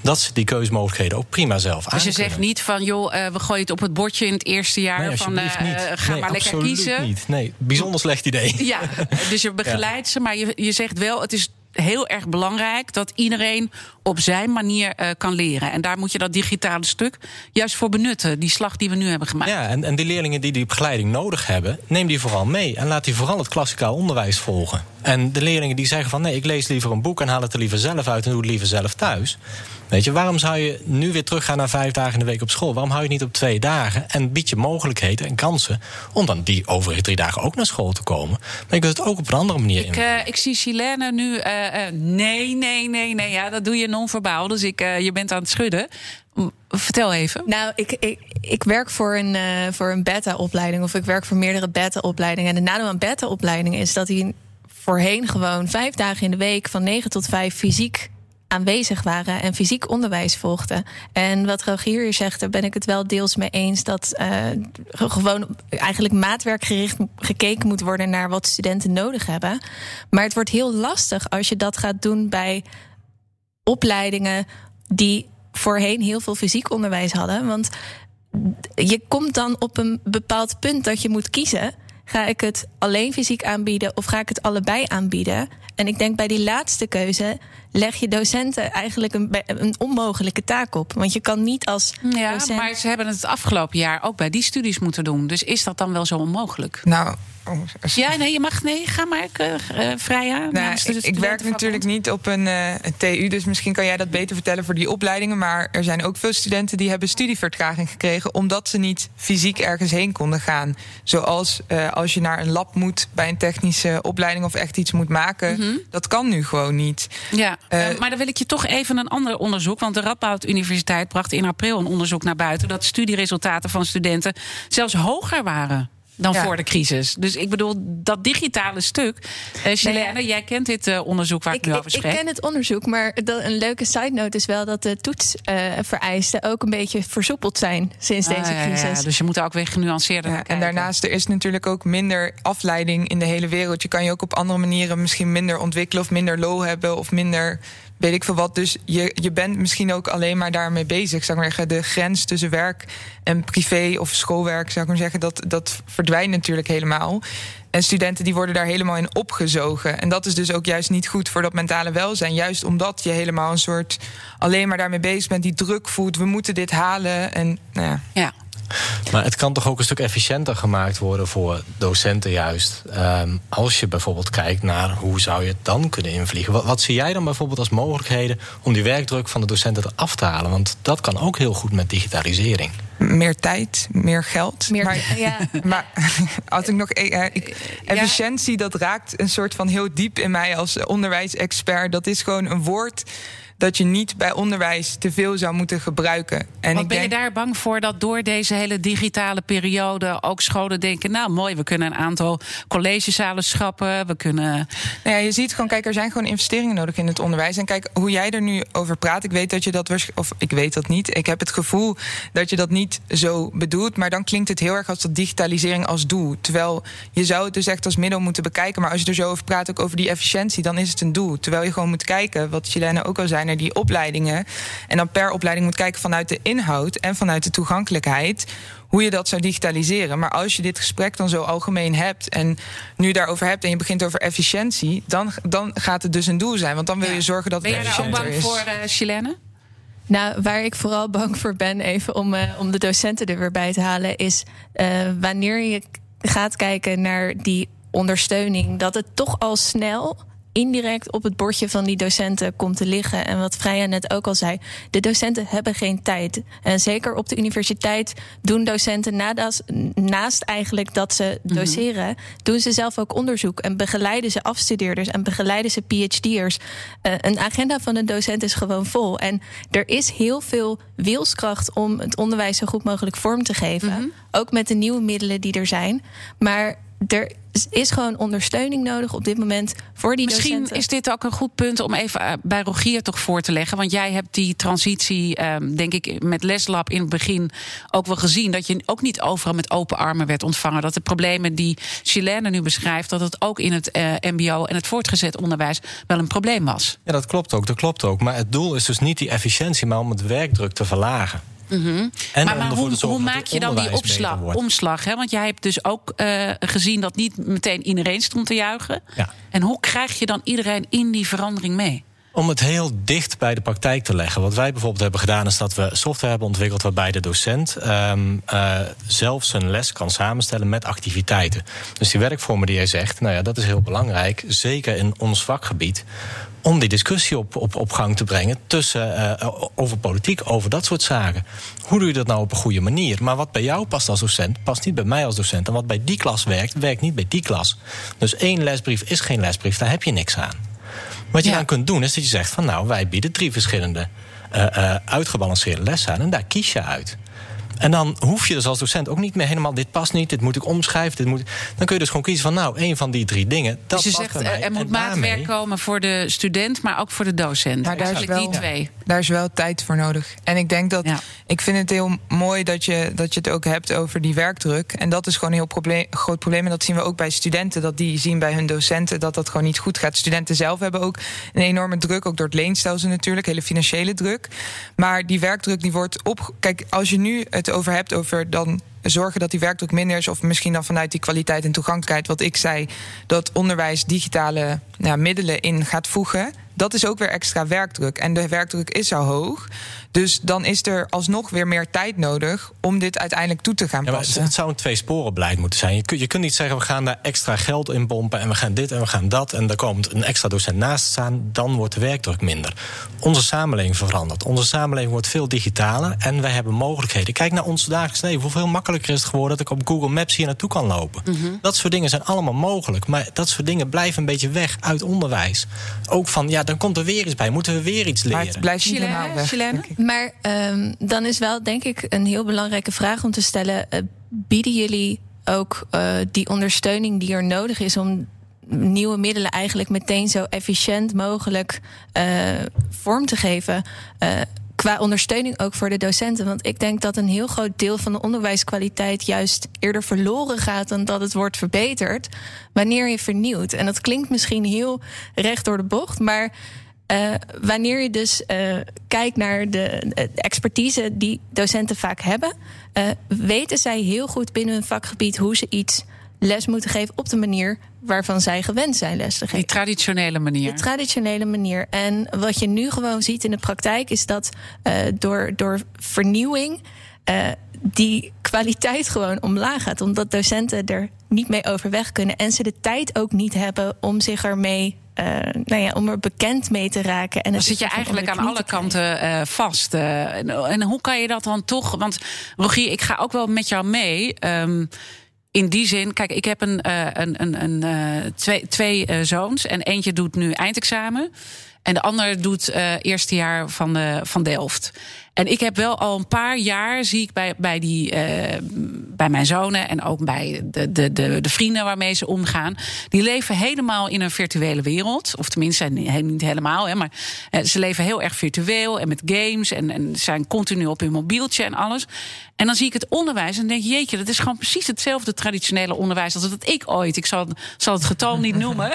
dat ze die keuzemogelijkheden ook prima zelf Dus je zegt niet van, joh, eh, we gooien het op het bordje in het eerste jaar. Nee, van, eh, ga Nee, maar lekker absoluut kiezen. Niet. Nee, bijzonder slecht idee. Ja, dus je begeleidt ze, maar je, je zegt wel, het is heel erg belangrijk dat iedereen op zijn manier kan leren. En daar moet je dat digitale stuk juist voor benutten, die slag die we nu hebben gemaakt. Ja, en, en die leerlingen die die begeleiding nodig hebben, neem die vooral mee. En laat die vooral het klassikaal onderwijs volgen. En de leerlingen die zeggen van nee, ik lees liever een boek en haal het er liever zelf uit en doe het liever zelf thuis. Weet je, waarom zou je nu weer teruggaan naar vijf dagen in de week op school? Waarom hou je het niet op twee dagen en bied je mogelijkheden en kansen om dan die overige drie dagen ook naar school te komen? Maar je kunt het ook op een andere manier Ik, eh, ik zie Chilene nu. eh, eh, nee, nee, nee, nee. Ja, dat doe je non-verbaal. Dus ik, eh, je bent aan het schudden. Vertel even. Nou, ik, ik, ik werk voor een, eh, voor een beta-opleiding of ik werk voor meerdere beta-opleidingen. En de nadeel aan beta-opleidingen is dat die voorheen gewoon vijf dagen in de week van 9 tot 5 fysiek aanwezig waren en fysiek onderwijs volgden. En wat Rogier hier zegt, daar ben ik het wel deels mee eens dat eh, gewoon eigenlijk maatwerkgericht gekeken moet worden naar wat studenten nodig hebben. Maar het wordt heel lastig als je dat gaat doen bij opleidingen die voorheen heel veel fysiek onderwijs hadden. Want je komt dan op een bepaald punt dat je moet kiezen. Ga ik het alleen fysiek aanbieden of ga ik het allebei aanbieden? En ik denk bij die laatste keuze leg je docenten eigenlijk een, een onmogelijke taak op. Want je kan niet als Ja, docent... maar ze hebben het afgelopen jaar ook bij die studies moeten doen. Dus is dat dan wel zo onmogelijk? Nou, als- Ja, nee, je mag. Nee, ga maar, uh, Freya. Nou, namens de ik, ik werk natuurlijk niet op een, eh, TU, dus misschien kan jij dat beter vertellen voor die opleidingen. Maar er zijn ook veel studenten die hebben studievertraging gekregen omdat ze niet fysiek ergens heen konden gaan. Zoals eh, als je naar een lab moet bij een technische opleiding of echt iets moet maken. Dat kan nu gewoon niet. Ja, Eh, maar dan wil ik je toch even een ander onderzoek. Want de Radboud Universiteit bracht in april een onderzoek naar buiten. dat studieresultaten van studenten zelfs hoger waren. Dan Ja. voor de crisis. Dus ik bedoel, dat digitale stuk. Uh, Chelene, jij kent dit uh, onderzoek waar ik, ik, nu over ik, spreek. ik ken het onderzoek, maar dat, een leuke side note is wel dat de toetsvereisten ook een beetje versoepeld zijn sinds Ah, deze crisis. ja, dus je moet er ook weer genuanceerder Ja, naar en kijken. daarnaast er is natuurlijk ook minder afleiding in de hele wereld. Je kan je ook op andere manieren misschien minder ontwikkelen of minder low hebben of minder weet ik veel wat. Dus je, je bent misschien ook alleen maar daarmee bezig. Zou ik maar zeggen, de grens tussen werk en privé of schoolwerk, zou ik maar zeggen, dat, dat verdwijnt natuurlijk helemaal. En studenten die worden daar helemaal in opgezogen. En dat is dus ook juist niet goed voor dat mentale welzijn. Juist omdat je helemaal een soort alleen maar daarmee bezig bent, die druk voelt. We moeten dit halen. En nou ja. Ja. Maar het kan toch ook een stuk efficiënter gemaakt worden voor docenten juist. Um, als je bijvoorbeeld kijkt naar hoe zou je het dan kunnen invliegen. Wat, wat, zie jij dan bijvoorbeeld als mogelijkheden om die werkdruk van de docenten eraf te halen? Want dat kan ook heel goed met digitalisering. meer tijd, meer geld. Meer, maar, ja. maar als ik nog. eh, ik- efficiëntie, dat raakt een soort van heel diep in mij als onderwijsexpert. Dat is gewoon een woord dat je niet bij onderwijs te veel zou moeten gebruiken. En Want ik ben denk, je daar bang voor dat door deze hele digitale periode ook scholen denken: nou mooi, we kunnen een aantal collegezalen schrappen, we kunnen. Nou ja, je ziet gewoon, kijk, er zijn gewoon investeringen nodig in het onderwijs. En kijk, hoe jij er nu over praat, ik weet dat je dat of ik weet dat niet. Ik heb het gevoel dat je dat niet zo bedoelt, maar dan klinkt het heel erg als dat digitalisering als doel. Terwijl je zou het dus echt als middel moeten bekijken. Maar als je er zo over praat, ook over die efficiëntie, dan is het een doel. Terwijl je gewoon moet kijken, wat Chilene ook al zei, naar die opleidingen. En dan per opleiding moet kijken vanuit de inhoud en vanuit de toegankelijkheid hoe je dat zou digitaliseren. Maar als je dit gesprek dan zo algemeen hebt en nu daarover hebt en je begint over efficiëntie, dan, dan gaat het dus een doel zijn. Want dan wil je zorgen dat Ben het jij daar ook bang voor, uh, Chilene? Nou, waar ik vooral bang voor ben, even om, eh, om de docenten er weer bij te halen, is eh, wanneer je gaat kijken naar die ondersteuning, dat het toch al snel indirect op het bordje van die docenten komt te liggen. En wat Freya net ook al zei, de docenten hebben geen tijd. En zeker op de universiteit doen docenten naast, naast eigenlijk dat ze doseren, doen ze zelf ook onderzoek en begeleiden ze afstudeerders en begeleiden ze PhD'ers. Eh, een agenda van een docent is gewoon vol. En er is heel veel wilskracht om het onderwijs zo goed mogelijk vorm te geven. Ook met de nieuwe middelen die er zijn. Maar er is- is gewoon ondersteuning nodig op dit moment voor die Misschien docenten. is dit ook een goed punt om even eh, bij Rogier toch voor te leggen. Want jij hebt die transitie, ehm, denk ik, met Leslab in het begin ook wel gezien. Dat je ook niet overal met open armen werd ontvangen. Dat de problemen die Chilene nu beschrijft, dat het ook in het eh, MBO en het voortgezet onderwijs wel een probleem was. Ja, dat klopt ook. Dat klopt ook. Maar het doel is dus niet die efficiëntie, maar om het werkdruk te verlagen. En maar hoe, maak je dan die opslag, omslag? Hè? Want jij hebt dus ook eh, gezien dat niet meteen iedereen stond te juichen. Ja. En hoe krijg je dan iedereen in die verandering mee? Om het heel dicht bij de praktijk te leggen. Wat wij bijvoorbeeld hebben gedaan, is dat we software hebben ontwikkeld waarbij de docent ehm, eh, zelf zijn les kan samenstellen met activiteiten. Dus die werkvormen die jij zegt, nou ja, dat is heel belangrijk, zeker in ons vakgebied. Om die discussie op, op, op gang te brengen tussen, eh, over politiek, over dat soort zaken. Hoe doe je dat nou op een goede manier? Maar wat bij jou past als docent, past niet bij mij als docent. En wat bij die klas werkt, werkt niet bij die klas. Dus één lesbrief is geen lesbrief, daar heb je niks aan. Wat je Ja. dan kunt doen, is dat je zegt van nou, wij bieden drie verschillende eh, uitgebalanceerde lessen aan en daar kies je uit. En dan hoef je dus als docent ook niet meer helemaal, dit past niet, dit moet ik omschrijven. Dit moet... Dan kun je dus gewoon kiezen van nou, één van die drie dingen. Dat dus je past zegt, mij. eh, er moet daarmee- maatwerk komen voor de student, maar ook voor de docent. Maar daar is wel- die twee. Daar is wel tijd voor nodig. En ik denk dat. Ja. Ik vind het heel mooi dat je, dat je het ook hebt over die werkdruk. En dat is gewoon een heel probleem, groot probleem. En dat zien we ook bij studenten. Dat die zien bij hun docenten dat dat gewoon niet goed gaat. Studenten zelf hebben ook een enorme druk. Ook door het leenstelsel natuurlijk. Hele financiële druk. Maar die werkdruk die wordt op. Kijk, als je nu het over hebt over dan zorgen dat die werkdruk minder is. Of misschien dan vanuit die kwaliteit en toegankelijkheid. Wat ik zei, dat onderwijs digitale ja, middelen in gaat voegen. Dat is ook weer extra werkdruk. En de werkdruk is al hoog. Dus dan is er alsnog weer meer tijd nodig om dit uiteindelijk toe te gaan Ja, maar het, passen. zou een tweesporenbeleid moeten zijn. Je kunt, je kunt niet zeggen, we gaan daar extra geld in pompen... en we gaan dit en we gaan dat... en er komt een extra docent naast staan... dan wordt de werkdruk minder. Onze samenleving verandert. Onze samenleving wordt veel digitaler... en wij hebben mogelijkheden. Kijk naar ons dagelijks leven. Hoeveel makkelijker is het geworden... dat ik op Google Maps hier naartoe kan lopen. Dat soort dingen zijn allemaal mogelijk. Maar dat soort dingen blijven een beetje weg uit onderwijs. Ook van, ja, dan komt er weer iets bij. Moeten we weer iets leren? Maar het blijft niet Chilene, helemaal weg. Chilene? denk ik. Maar ehm, dan is wel, denk ik, een heel belangrijke vraag om te stellen: eh, bieden jullie ook eh, die ondersteuning die er nodig is om nieuwe middelen eigenlijk meteen zo efficiënt mogelijk eh, vorm te geven? eh, qua ondersteuning ook voor de docenten. Want ik denk dat een heel groot deel van de onderwijskwaliteit juist eerder verloren gaat dan dat het wordt verbeterd wanneer je vernieuwt. En dat klinkt misschien heel recht door de bocht, maar eh, wanneer je dus eh, kijkt naar de, expertise die docenten vaak hebben, eh, weten zij heel goed binnen hun vakgebied hoe ze iets les moeten geven op de manier waarvan zij gewend zijn les te Die geven. traditionele manier. De traditionele manier. En wat je nu gewoon ziet in de praktijk is dat eh, door, door vernieuwing eh, die kwaliteit gewoon omlaag gaat. Omdat docenten er niet mee overweg kunnen en ze de tijd ook niet hebben om zich ermee uh, nou ja, om er bekend mee te raken. En dan zit je eigenlijk aan alle kanten uh, vast. Uh, en, en, hoe kan je dat dan toch? Want Rogier, ik ga ook wel met jou mee. Um, in die zin, kijk, ik heb een, een, een, een twee, twee zoons en eentje doet nu eindexamen. En de ander doet uh, eerste jaar van, de, van Delft. En ik heb wel al een paar jaar, zie ik bij, bij, die, uh, bij mijn zonen en ook bij de, de, de, de, vrienden waarmee ze omgaan. Die leven helemaal in een virtuele wereld. Of tenminste, niet helemaal, hè, maar ze leven heel erg virtueel en met games en, en zijn continu op hun mobieltje en alles. En dan zie ik het onderwijs en denk je, jeetje, dat is gewoon precies hetzelfde traditionele onderwijs als dat ik ooit. Ik zal, zal het getal niet noemen.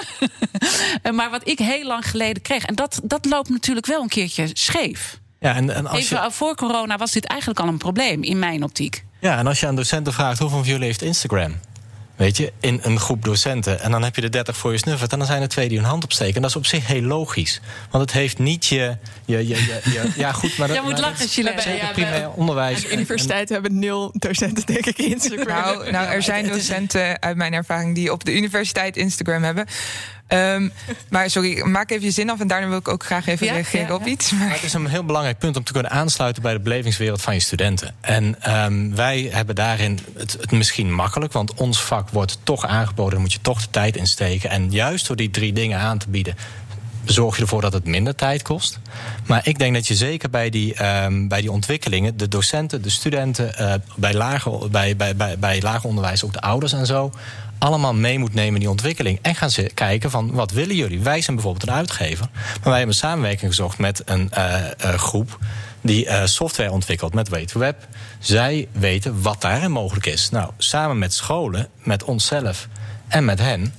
maar wat ik heel lang geleden kreeg. En dat, dat loopt natuurlijk wel een keertje scheef. Ja, en, en als Even je... voor corona was dit eigenlijk al een probleem in mijn optiek. Ja, en als je aan docenten vraagt hoeveel van jullie heeft Instagram? Weet je, in een groep docenten. En dan heb je de 30 voor je snuffert. En dan zijn er twee die hun hand opsteken. En dat is op zich heel logisch. Want het heeft niet je. je, je, je, ja, goed, maar dat. Jij moet lachen, Chile. Ja, primair onderwijs. De universiteiten hebben nul docenten, denk ik, Instagram. Nou, nou er zijn docenten uit mijn ervaring die op de universiteit Instagram hebben. Um, maar sorry, maak even je zin af en daarna wil ik ook graag even ja, reageren ja, op iets. Maar... Het is een heel belangrijk punt om te kunnen aansluiten bij de belevingswereld van je studenten. En um, wij hebben daarin het, het, misschien makkelijk, want ons vak wordt toch aangeboden, daar moet je toch de tijd in steken. En juist door die drie dingen aan te bieden, zorg je ervoor dat het minder tijd kost. Maar ik denk dat je zeker bij die, um, bij die ontwikkelingen, de docenten, de studenten, uh, bij, lager, bij, bij, bij, bij lager onderwijs ook de ouders en zo, allemaal mee moet nemen in die ontwikkeling. En gaan ze kijken van wat willen jullie? Wij zijn bijvoorbeeld een uitgever. Maar wij hebben samenwerking gezocht met een uh, uh, groep die uh, software ontwikkelt met Web. Zij weten wat daarin mogelijk is. Nou, samen met scholen, met onszelf en met hen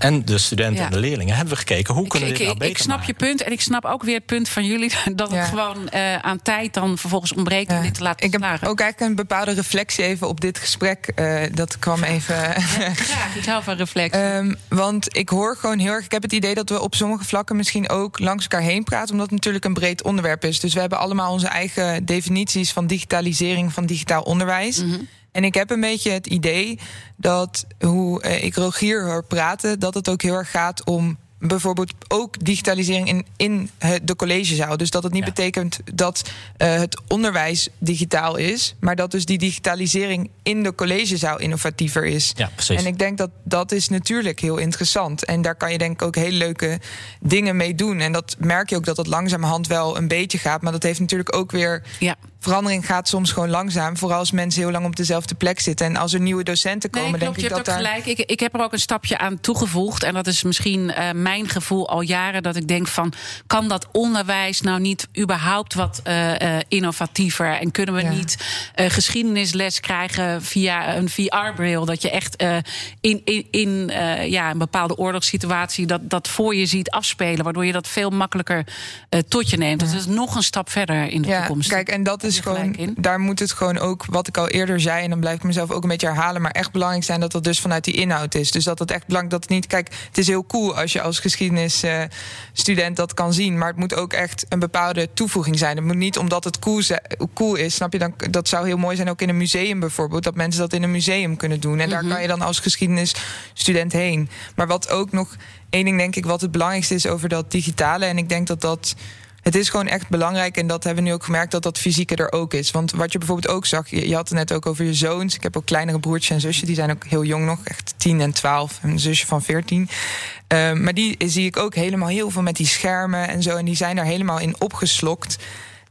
en de studenten ja. en de leerlingen hebben we gekeken hoe kunnen we dit nou beter Ik snap maken. je punt en ik snap ook weer het punt van jullie dat ja. het gewoon uh, aan tijd dan vervolgens ontbreekt ja. om dit te laten Ik heb slagen. ook eigenlijk een bepaalde reflectie even op dit gesprek. Uh, dat kwam even. graag, ik hou van reflectie. um, want ik hoor gewoon heel erg. Ik heb het idee dat we op sommige vlakken misschien ook langs elkaar heen praten, omdat het natuurlijk een breed onderwerp is. Dus we hebben allemaal onze eigen definities van digitalisering van digitaal onderwijs. Mhm. Mm -hmm. En ik heb een beetje het idee dat hoe uh, ik Rogier hoor praten, dat het ook heel erg gaat om bijvoorbeeld ook digitalisering in, in de collegezaal. Dus dat het niet ja. betekent dat uh, het onderwijs digitaal is, maar dat dus die digitalisering in de collegezaal innovatiever is. Ja, precies. En ik denk dat dat is natuurlijk heel interessant. En daar kan je denk ik ook hele leuke dingen mee doen. En dat merk je ook dat dat langzamerhand wel een beetje gaat. Maar dat heeft natuurlijk ook weer. Ja. Verandering gaat soms gewoon langzaam. Vooral als mensen heel lang op dezelfde plek zitten. En als er nieuwe docenten komen, nee, denk ik dat daar. gelijk. Ik, ik heb er ook een stapje aan toegevoegd. En dat is misschien uh, mijn gevoel al jaren. Dat ik denk van kan dat onderwijs nou niet überhaupt wat uh, uh, innovatiever? En kunnen we ja. niet geschiedenisles krijgen via een VR-bril? Dat je echt in, in, in ja, een bepaalde oorlogssituatie dat, dat voor je ziet afspelen. Waardoor je dat veel makkelijker tot je neemt. Ja. Dat is nog een stap verder in de ja, toekomst. Kijk, en dat is gewoon, in. daar moet het gewoon ook, wat ik al eerder zei, en dan blijf ik mezelf ook een beetje herhalen, maar echt belangrijk zijn dat dat dus vanuit die inhoud is. Dus dat het echt belangrijk dat het niet, kijk, het is heel cool als je als geschiedenisstudent uh, dat kan zien, maar het moet ook echt een bepaalde toevoeging zijn. Het moet niet omdat het cool, cool is, snap je, dan, dat zou heel mooi zijn ook in een museum bijvoorbeeld, dat mensen dat in een museum kunnen doen. En mm -hmm. daar kan je dan als geschiedenisstudent heen. Maar wat ook nog één ding denk ik, wat het belangrijkste is over dat digitale, en ik denk dat dat het is gewoon echt belangrijk. En dat hebben we nu ook gemerkt dat dat fysieke er ook is. Want wat je bijvoorbeeld ook zag, je, had het net ook over je zoons. Ik heb ook kleinere broertjes en zusjes, die zijn ook heel jong nog, echt 10 en 12. En een zusje van 14. Uh, maar die zie ik ook helemaal heel veel met die schermen en zo. En die zijn daar helemaal in opgeslokt.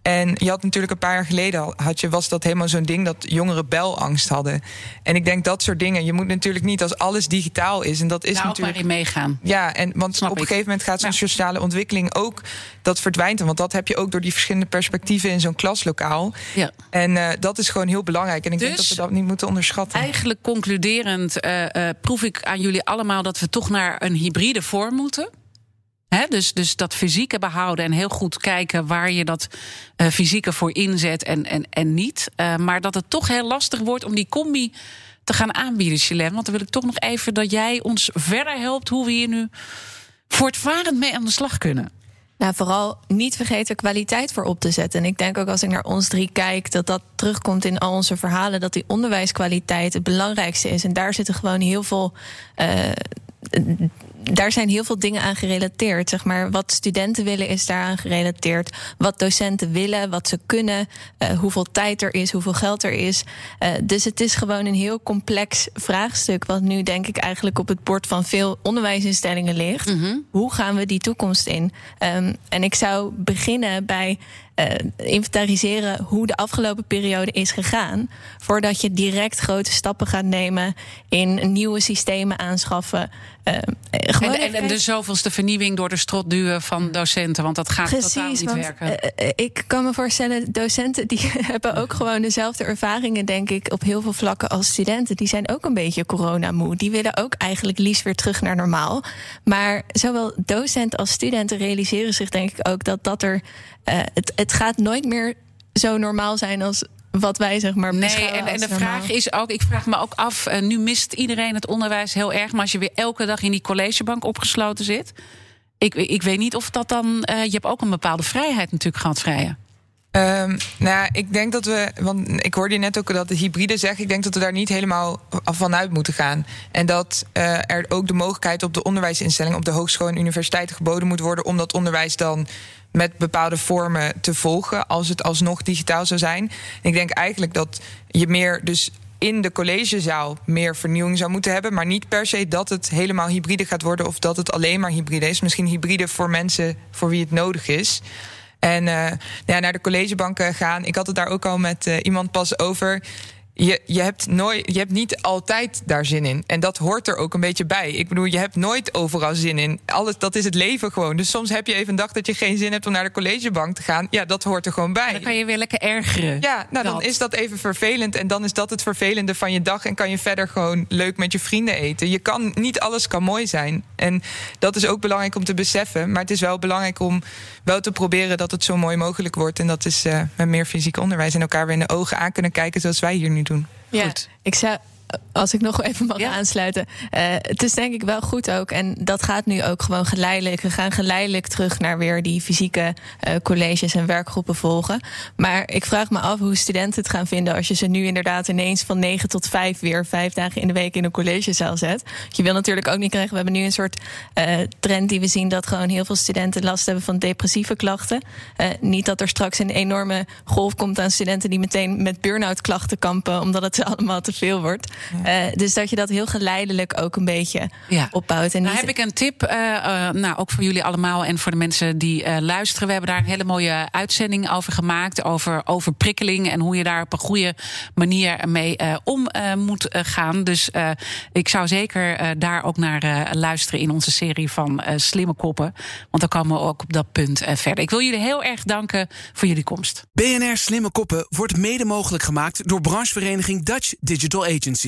En je had natuurlijk een paar jaar geleden had je, was dat helemaal zo'n ding dat jongeren belangst hadden. En ik denk dat soort dingen. Je moet natuurlijk niet als alles digitaal is. En dat is nou, natuurlijk. in meegaan. Ja, en want Snap op een gegeven moment gaat zo'n ja. sociale ontwikkeling ook. Dat verdwijnt. Want dat heb je ook door die verschillende perspectieven in zo'n klaslokaal. Ja. En uh, dat is gewoon heel belangrijk. En ik dus, denk dat we dat niet moeten onderschatten. Eigenlijk concluderend uh, uh, proef ik aan jullie allemaal dat we toch naar een hybride vorm moeten. Dus, dus dat fysieke behouden en heel goed kijken waar je dat uh, fysieke voor inzet en, en, en niet. Uh, maar dat het toch heel lastig wordt om die combi te gaan aanbieden, Chilem. Want dan wil ik toch nog even dat jij ons verder helpt hoe we hier nu voortvarend mee aan de slag kunnen. Nou, vooral niet vergeten kwaliteit voor op te zetten. En ik denk ook als ik naar ons drie kijk, dat dat terugkomt in al onze verhalen, dat die onderwijskwaliteit het belangrijkste is. En daar zitten gewoon heel veel. Uh, daar zijn heel veel dingen aan gerelateerd. Zeg maar. Wat studenten willen is daaraan gerelateerd. Wat docenten willen, wat ze kunnen, uh, hoeveel tijd er is, hoeveel geld er is. Uh, dus het is gewoon een heel complex vraagstuk, wat nu denk ik eigenlijk op het bord van veel onderwijsinstellingen ligt. Mm -hmm. Hoe gaan we die toekomst in? Um, en ik zou beginnen bij uh, inventariseren hoe de afgelopen periode is gegaan. Voordat je direct grote stappen gaat nemen in nieuwe systemen aanschaffen. Uh, en, en, en, de zoveelste vernieuwing door de strot duwen van docenten, want dat gaat Precies, totaal niet want, werken. Uh, ik kan me voorstellen, docenten die hebben ook gewoon dezelfde ervaringen, denk ik, op heel veel vlakken als studenten. Die zijn ook een beetje coronamoe. Die willen ook eigenlijk liefst weer terug naar normaal. Maar zowel docent als studenten realiseren zich, denk ik, ook dat dat er. het, het gaat nooit meer zo normaal zijn als wat wij zeg maar Nee, en, en de normaal. vraag is ook, ik vraag me ook af, uh, nu mist iedereen het onderwijs heel erg, maar als je weer elke dag in die collegebank opgesloten zit, ik, ik weet niet of dat dan, uh, je hebt ook een bepaalde vrijheid natuurlijk gehad, vrije. Um, nou, ik denk dat we, want ik hoorde je net ook dat de hybride zegt, ik denk dat we daar niet helemaal vanuit moeten gaan. En dat uh, er ook de mogelijkheid op de onderwijsinstelling, op de hogeschool en universiteiten geboden moet worden om dat onderwijs dan met bepaalde vormen te volgen als het alsnog digitaal zou zijn. Ik denk eigenlijk dat je meer dus in de collegezaal meer vernieuwing zou moeten hebben, maar niet per se dat het helemaal hybride gaat worden of dat het alleen maar hybride is. Misschien hybride voor mensen voor wie het nodig is. En uh, ja, naar de collegebanken gaan. Ik had het daar ook al met uh, iemand pas over je, je, hebt nooit, je hebt niet altijd daar zin in. En dat hoort er ook een beetje bij. Ik bedoel, je hebt nooit overal zin in. Alles, dat is het leven gewoon. Dus soms heb je even een dag dat je geen zin hebt om naar de collegebank te gaan. Ja, dat hoort er gewoon bij. Dan kan je weer lekker ergeren. Ja, nou dan is dat even vervelend. En dan is dat het vervelende van je dag. En kan je verder gewoon leuk met je vrienden eten. Je kan, niet alles kan mooi zijn. En dat is ook belangrijk om te beseffen. Maar het is wel belangrijk om wel te proberen dat het zo mooi mogelijk wordt. En dat is uh, met meer fysiek onderwijs. En elkaar weer in de ogen aan kunnen kijken zoals wij hier nu doen. Ja, Goed. ik zou als ik nog even mag ja. aansluiten. Uh, het is denk ik wel goed ook. En dat gaat nu ook gewoon geleidelijk. We gaan geleidelijk terug naar weer die fysieke uh, colleges en werkgroepen volgen. Maar ik vraag me af hoe studenten het gaan vinden als je ze nu inderdaad ineens van 9 tot 5 weer vijf dagen in de week in een collegezaal zet. Je wil natuurlijk ook niet krijgen. We hebben nu een soort uh, trend die we zien dat gewoon heel veel studenten last hebben van depressieve klachten. niet dat er straks een enorme golf komt aan studenten die meteen met burn-out klachten kampen, omdat het allemaal te veel wordt. Ja. Uh, dus dat je dat heel geleidelijk ook een beetje ja. opbouwt. En nou heb ik een tip, uh, uh, nou, ook voor jullie allemaal en voor de mensen die luisteren. We hebben daar een hele mooie uitzending over gemaakt. Over overprikkeling en hoe je daar op een goede manier mee om moet gaan. Dus ik zou zeker daar ook naar luisteren in onze serie van Slimme Koppen. Want dan komen we ook op dat punt verder. Ik wil jullie heel erg danken voor jullie komst. BNR Slimme Koppen wordt mede mogelijk gemaakt door branchevereniging Dutch Digital